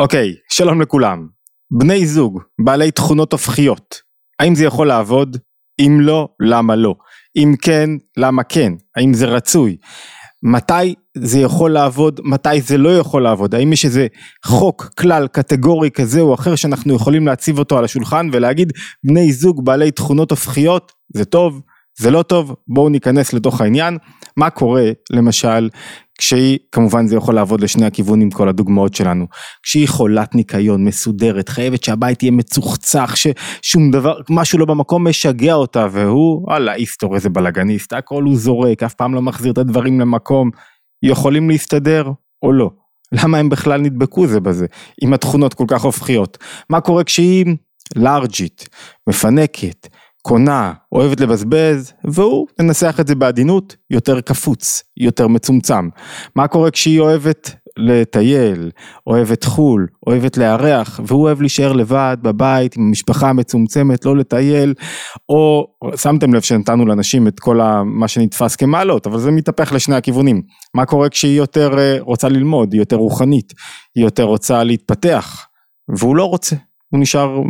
אוקיי, שלום לכולם. בני זוג, בעלי תכונות הופכיות, האם זה יכול לעבוד? אם לא, למה לא? אם כן, למה כן? האם זה רצוי? מתי זה יכול לעבוד, מתי זה לא יכול לעבוד, האם יש איזה חוק, כלל, קטגורי כזה או אחר שאנחנו יכולים להציב אותו על השולחן ולהגיד בני זוג בעלי תכונות הופכיות, זה טוב, זה לא טוב, בואו ניכנס לתוך העניין, מה קורה למשל כשהיא, כמובן זה יכול לעבוד לשני הכיוונים כל הדוגמאות שלנו, כשהיא חולת ניקיון מסודרת, חייבת שהבית יהיה מצוחצח, ששום דבר, משהו לא במקום משגע אותה והוא, וואלה איסטור איזה בלאגניסט, הכל הוא זורק, אף פעם לא מחזיר את הדברים למקום, יכולים להסתדר או לא? למה הם בכלל נדבקו זה בזה, עם התכונות כל כך הופכיות? מה קורה כשהיא לארג'ית, מפנקת, קונה, אוהבת לבזבז, והוא, ננסח את זה בעדינות, יותר קפוץ, יותר מצומצם. מה קורה כשהיא אוהבת לטייל, אוהבת חו"ל, אוהבת לארח, והוא אוהב להישאר לבד בבית עם המשפחה המצומצמת, לא לטייל, או שמתם לב שנתנו לאנשים את כל מה שנתפס כמעלות, אבל זה מתהפך לשני הכיוונים. מה קורה כשהיא יותר אה, רוצה ללמוד, היא יותר רוחנית, היא יותר רוצה להתפתח, והוא לא רוצה. הוא נשאר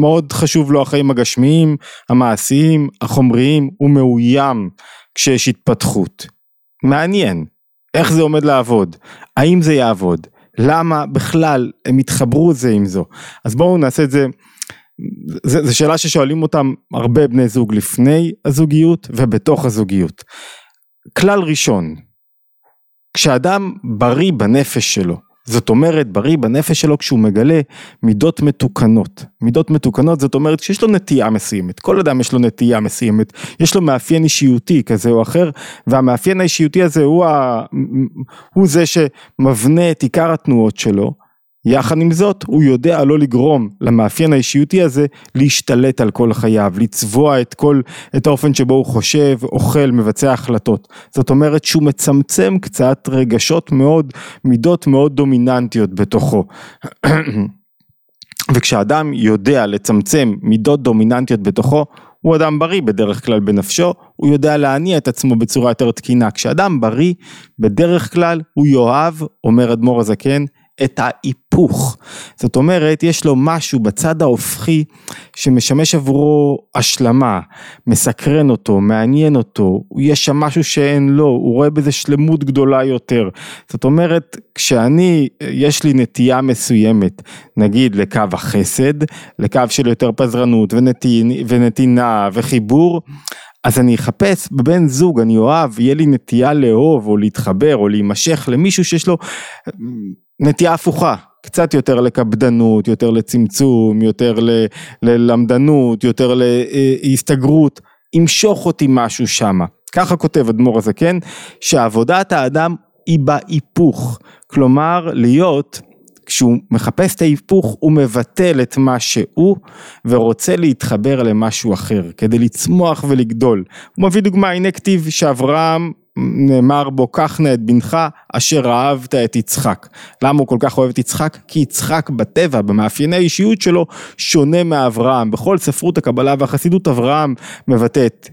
מאוד חשוב לו החיים הגשמיים, המעשיים, החומריים, הוא מאוים כשיש התפתחות. מעניין, איך זה עומד לעבוד, האם זה יעבוד, למה בכלל הם התחברו זה עם זו. אז בואו נעשה את זה, זו שאלה ששואלים אותם הרבה בני זוג לפני הזוגיות ובתוך הזוגיות. כלל ראשון, כשאדם בריא בנפש שלו, זאת אומרת בריא בנפש שלו כשהוא מגלה מידות מתוקנות. מידות מתוקנות זאת אומרת שיש לו נטייה מסוימת, כל אדם יש לו נטייה מסוימת, יש לו מאפיין אישיותי כזה או אחר והמאפיין האישיותי הזה הוא, ה... הוא זה שמבנה את עיקר התנועות שלו יחד עם זאת, הוא יודע לא לגרום למאפיין האישיותי הזה להשתלט על כל חייו, לצבוע את כל, את האופן שבו הוא חושב, אוכל, מבצע החלטות. זאת אומרת שהוא מצמצם קצת רגשות מאוד, מידות מאוד דומיננטיות בתוכו. וכשאדם יודע לצמצם מידות דומיננטיות בתוכו, הוא אדם בריא בדרך כלל בנפשו, הוא יודע להניע את עצמו בצורה יותר תקינה. כשאדם בריא, בדרך כלל הוא יאהב, אומר אדמו"ר הזקן, את ההיפוך. זאת אומרת, יש לו משהו בצד ההופכי שמשמש עבורו השלמה, מסקרן אותו, מעניין אותו, יש שם משהו שאין לו, הוא רואה בזה שלמות גדולה יותר. זאת אומרת, כשאני, יש לי נטייה מסוימת, נגיד לקו החסד, לקו של יותר פזרנות ונתינה, ונתינה וחיבור, אז אני אחפש בבן זוג, אני אוהב, יהיה לי נטייה לאהוב או להתחבר או להימשך למישהו שיש לו נטייה הפוכה, קצת יותר לקפדנות, יותר לצמצום, יותר ללמדנות, יותר להסתגרות, ימשוך אותי משהו שמה. ככה כותב אדמו"ר הזקן, שעבודת האדם היא בהיפוך, כלומר להיות כשהוא מחפש את ההיפוך הוא מבטל את מה שהוא ורוצה להתחבר למשהו אחר כדי לצמוח ולגדול. הוא מביא דוגמה, הנה כתיב שאברהם נאמר בו קח נא את בנך אשר אהבת את יצחק. למה הוא כל כך אוהב את יצחק? כי יצחק בטבע, במאפייני האישיות שלו, שונה מאברהם. בכל ספרות הקבלה והחסידות אברהם מבטא את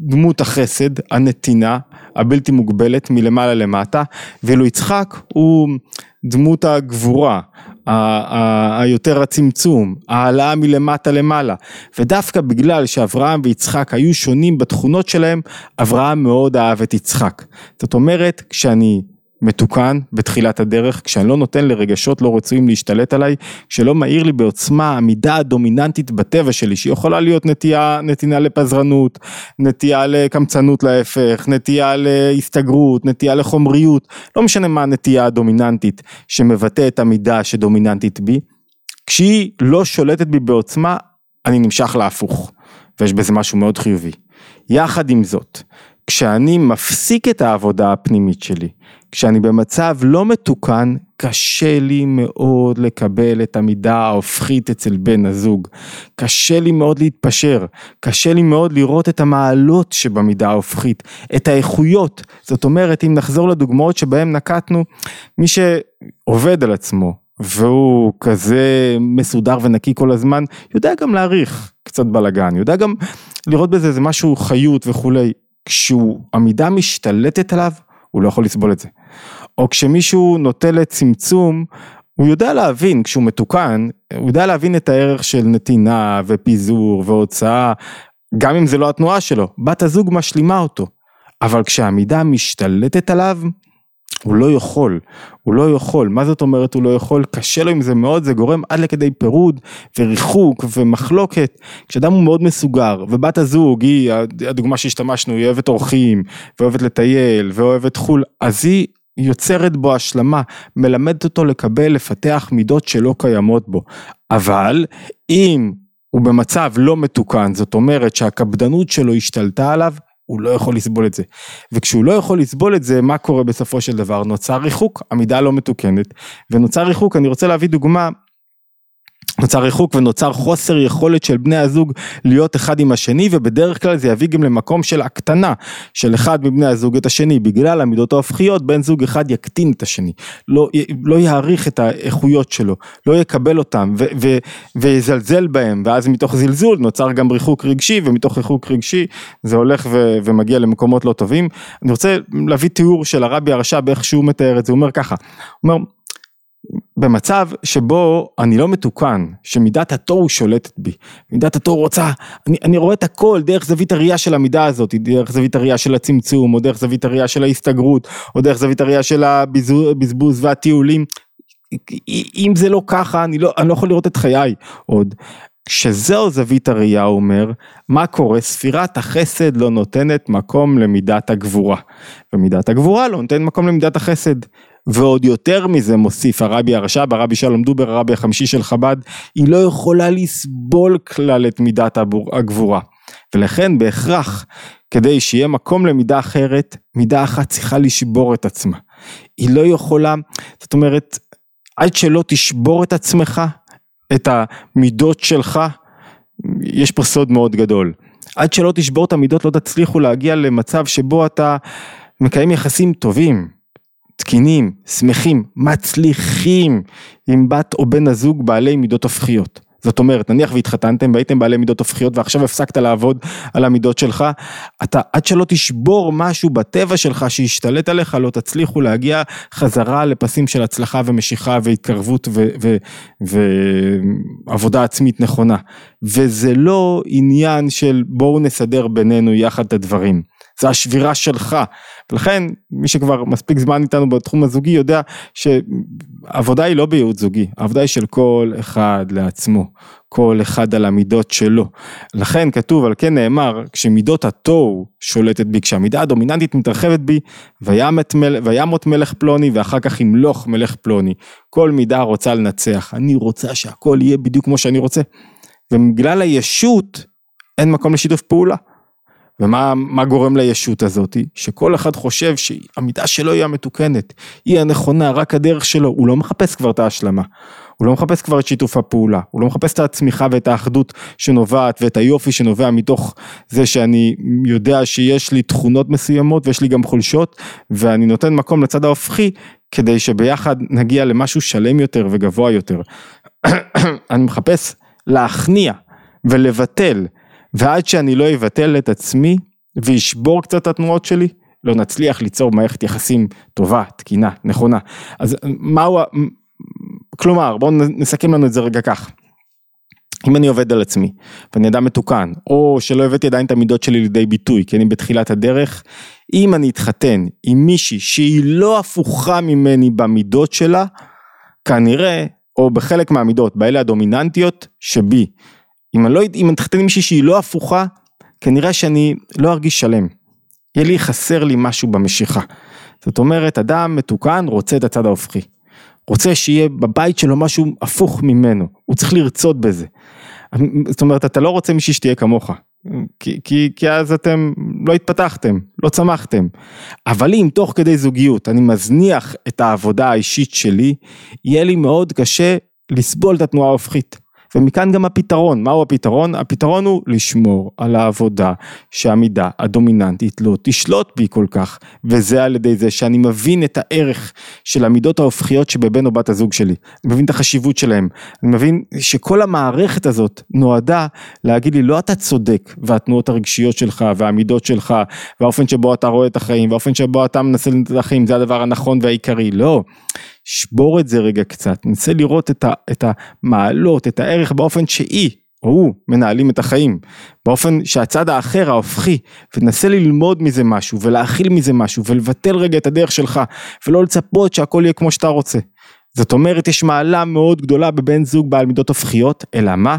דמות החסד, הנתינה, הבלתי מוגבלת מלמעלה למטה, ואילו יצחק הוא דמות הגבורה, היותר הצמצום, העלאה מלמטה למעלה, ודווקא בגלל שאברהם ויצחק היו שונים בתכונות שלהם, אברהם מאוד אהב את יצחק. זאת אומרת, כשאני מתוקן בתחילת הדרך, כשאני לא נותן לרגשות לא רצויים להשתלט עליי, כשלא מאיר לי בעוצמה המידה הדומיננטית בטבע שלי, שיכולה להיות נטייה, נתינה לפזרנות, נטייה לקמצנות להפך, נטייה להסתגרות, נטייה לחומריות, לא משנה מה הנטייה הדומיננטית שמבטא את המידה שדומיננטית בי, כשהיא לא שולטת בי בעוצמה, אני נמשך להפוך, ויש בזה משהו מאוד חיובי. יחד עם זאת, כשאני מפסיק את העבודה הפנימית שלי, כשאני במצב לא מתוקן, קשה לי מאוד לקבל את המידה ההופכית אצל בן הזוג. קשה לי מאוד להתפשר, קשה לי מאוד לראות את המעלות שבמידה ההופכית, את האיכויות. זאת אומרת, אם נחזור לדוגמאות שבהם נקטנו, מי שעובד על עצמו, והוא כזה מסודר ונקי כל הזמן, יודע גם להעריך קצת בלאגן, יודע גם לראות בזה איזה משהו חיות וכולי. כשהוא, משתלטת עליו, הוא לא יכול לסבול את זה. או כשמישהו נוטה לצמצום, הוא יודע להבין, כשהוא מתוקן, הוא יודע להבין את הערך של נתינה ופיזור והוצאה, גם אם זה לא התנועה שלו, בת הזוג משלימה אותו. אבל כשהמידה משתלטת עליו, הוא לא יכול, הוא לא יכול, מה זאת אומרת הוא לא יכול? קשה לו עם זה מאוד, זה גורם עד לכדי פירוד וריחוק ומחלוקת. כשאדם הוא מאוד מסוגר, ובת הזוג היא, הדוגמה שהשתמשנו, היא אוהבת אורחים, ואוהבת לטייל, ואוהבת חו"ל, אז היא יוצרת בו השלמה, מלמדת אותו לקבל, לפתח מידות שלא קיימות בו. אבל אם הוא במצב לא מתוקן, זאת אומרת שהקפדנות שלו השתלטה עליו, הוא לא יכול לסבול את זה. וכשהוא לא יכול לסבול את זה, מה קורה בסופו של דבר? נוצר ריחוק, עמידה לא מתוקנת, ונוצר ריחוק, אני רוצה להביא דוגמה נוצר ריחוק ונוצר חוסר יכולת של בני הזוג להיות אחד עם השני ובדרך כלל זה יביא גם למקום של הקטנה של אחד מבני הזוג את השני. בגלל המידות ההופכיות בן זוג אחד יקטין את השני. לא, לא יעריך את האיכויות שלו לא יקבל אותם ו, ו, ויזלזל בהם ואז מתוך זלזול נוצר גם ריחוק רגשי ומתוך ריחוק רגשי זה הולך ו, ומגיע למקומות לא טובים. אני רוצה להביא תיאור של הרבי הרש"ב איך שהוא מתאר את זה. הוא אומר ככה הוא אומר במצב שבו אני לא מתוקן, שמידת התוהו שולטת בי, מידת התוהו רוצה, אני, אני רואה את הכל דרך זווית הראייה של המידה הזאת, דרך זווית הראייה של הצמצום, או דרך זווית הראייה של ההסתגרות, או דרך זווית הראייה של הבזבוז והטיולים, אם זה לא ככה, אני לא, אני לא יכול לראות את חיי עוד. כשזהו זווית הראייה, אומר, מה קורה? ספירת החסד לא נותנת מקום למידת הגבורה. ומידת הגבורה לא נותנת מקום למידת החסד. ועוד יותר מזה מוסיף הרבי הרש"ב, הרבי שלום דובר, הרבי החמישי של חב"ד, היא לא יכולה לסבול כלל את מידת הגבורה. ולכן בהכרח, כדי שיהיה מקום למידה אחרת, מידה אחת צריכה לשבור את עצמה. היא לא יכולה, זאת אומרת, עד שלא תשבור את עצמך, את המידות שלך, יש פה סוד מאוד גדול. עד שלא תשבור את המידות לא תצליחו להגיע למצב שבו אתה מקיים יחסים טובים, תקינים, שמחים, מצליחים עם בת או בן הזוג בעלי מידות הופכיות. זאת אומרת, נניח והתחתנתם והייתם בעלי מידות הופכיות ועכשיו הפסקת לעבוד על המידות שלך, אתה עד שלא תשבור משהו בטבע שלך שישתלט עליך, לא תצליחו להגיע חזרה לפסים של הצלחה ומשיכה והתקרבות ועבודה עצמית נכונה. וזה לא עניין של בואו נסדר בינינו יחד את הדברים. זה השבירה שלך. ולכן מי שכבר מספיק זמן איתנו בתחום הזוגי יודע שעבודה היא לא בייעוץ זוגי, העבודה היא של כל אחד לעצמו, כל אחד על המידות שלו. לכן כתוב, על כן נאמר, כשמידות התוהו שולטת בי, כשהמידה הדומיננטית מתרחבת בי, וימת, מל, וימות מלך פלוני ואחר כך ימלוך מלך פלוני. כל מידה רוצה לנצח, אני רוצה שהכל יהיה בדיוק כמו שאני רוצה. ובגלל הישות אין מקום לשיתוף פעולה. ומה גורם לישות הזאת? שכל אחד חושב שהמידה שלו היא המתוקנת, היא הנכונה, רק הדרך שלו, הוא לא מחפש כבר את ההשלמה, הוא לא מחפש כבר את שיתוף הפעולה, הוא לא מחפש את הצמיחה ואת האחדות שנובעת ואת היופי שנובע מתוך זה שאני יודע שיש לי תכונות מסוימות ויש לי גם חולשות ואני נותן מקום לצד ההופכי כדי שביחד נגיע למשהו שלם יותר וגבוה יותר. אני מחפש להכניע ולבטל ועד שאני לא אבטל את עצמי ואשבור קצת את התנועות שלי, לא נצליח ליצור מערכת יחסים טובה, תקינה, נכונה. אז מהו, כלומר, בואו נסכם לנו את זה רגע כך. אם אני עובד על עצמי, ואני אדם מתוקן, או שלא הבאתי עדיין את המידות שלי לידי ביטוי, כי אני בתחילת הדרך, אם אני אתחתן עם מישהי שהיא לא הפוכה ממני במידות שלה, כנראה, או בחלק מהמידות, באלה הדומיננטיות שבי, אם אני לא, אם אני אתחתן עם מישהי שהיא לא הפוכה, כנראה שאני לא ארגיש שלם. יהיה לי חסר לי משהו במשיכה. זאת אומרת, אדם מתוקן רוצה את הצד ההופכי. רוצה שיהיה בבית שלו משהו הפוך ממנו, הוא צריך לרצות בזה. זאת אומרת, אתה לא רוצה מישהי שתהיה כמוך, כי, כי, כי אז אתם לא התפתחתם, לא צמחתם. אבל אם תוך כדי זוגיות אני מזניח את העבודה האישית שלי, יהיה לי מאוד קשה לסבול את התנועה ההופכית. ומכאן גם הפתרון, מהו הפתרון? הפתרון הוא לשמור על העבודה שהמידה הדומיננטית לא תשלוט בי כל כך, וזה על ידי זה שאני מבין את הערך של המידות ההופכיות שבבן או בת הזוג שלי, אני מבין את החשיבות שלהם, אני מבין שכל המערכת הזאת נועדה להגיד לי לא אתה צודק והתנועות הרגשיות שלך והמידות שלך והאופן שבו אתה רואה את החיים והאופן שבו אתה מנסה את החיים זה הדבר הנכון והעיקרי, לא. שבור את זה רגע קצת, נסה לראות את, ה, את המעלות, את הערך באופן שהיא או הוא מנהלים את החיים, באופן שהצד האחר ההופכי, ותנסה ללמוד מזה משהו ולהכיל מזה משהו ולבטל רגע את הדרך שלך ולא לצפות שהכל יהיה כמו שאתה רוצה. זאת אומרת יש מעלה מאוד גדולה בבן זוג בעל מידות הופכיות, אלא מה?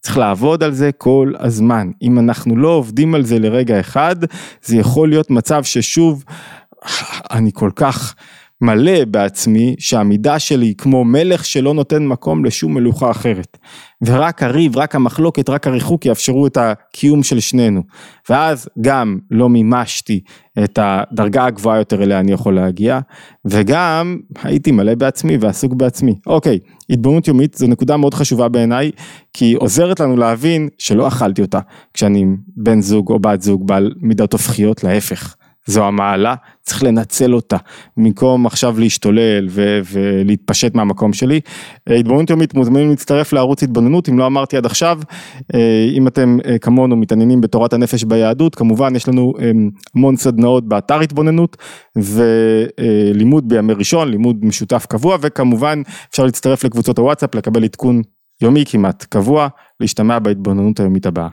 צריך לעבוד על זה כל הזמן. אם אנחנו לא עובדים על זה לרגע אחד, זה יכול להיות מצב ששוב, אני כל כך מלא בעצמי שהמידה שלי היא כמו מלך שלא נותן מקום לשום מלוכה אחרת. ורק הריב, רק המחלוקת, רק הריחוק יאפשרו את הקיום של שנינו. ואז גם לא מימשתי את הדרגה הגבוהה יותר אליה אני יכול להגיע, וגם הייתי מלא בעצמי ועסוק בעצמי. אוקיי, התבוננות יומית זו נקודה מאוד חשובה בעיניי, כי היא עוזרת לנו להבין שלא אכלתי אותה כשאני בן זוג או בת זוג בעל מידות הופכיות, להפך. זו המעלה, צריך לנצל אותה, במקום עכשיו להשתולל ו- ולהתפשט מהמקום שלי. התבוננות יומית מוזמנים להצטרף לערוץ התבוננות, אם לא אמרתי עד עכשיו, אה, אם אתם אה, כמונו מתעניינים בתורת הנפש ביהדות, כמובן יש לנו אה, המון סדנאות באתר התבוננות ולימוד בימי ראשון, לימוד משותף קבוע, וכמובן אפשר להצטרף לקבוצות הוואטסאפ, לקבל עדכון יומי כמעט קבוע, להשתמע בהתבוננות היומית הבאה.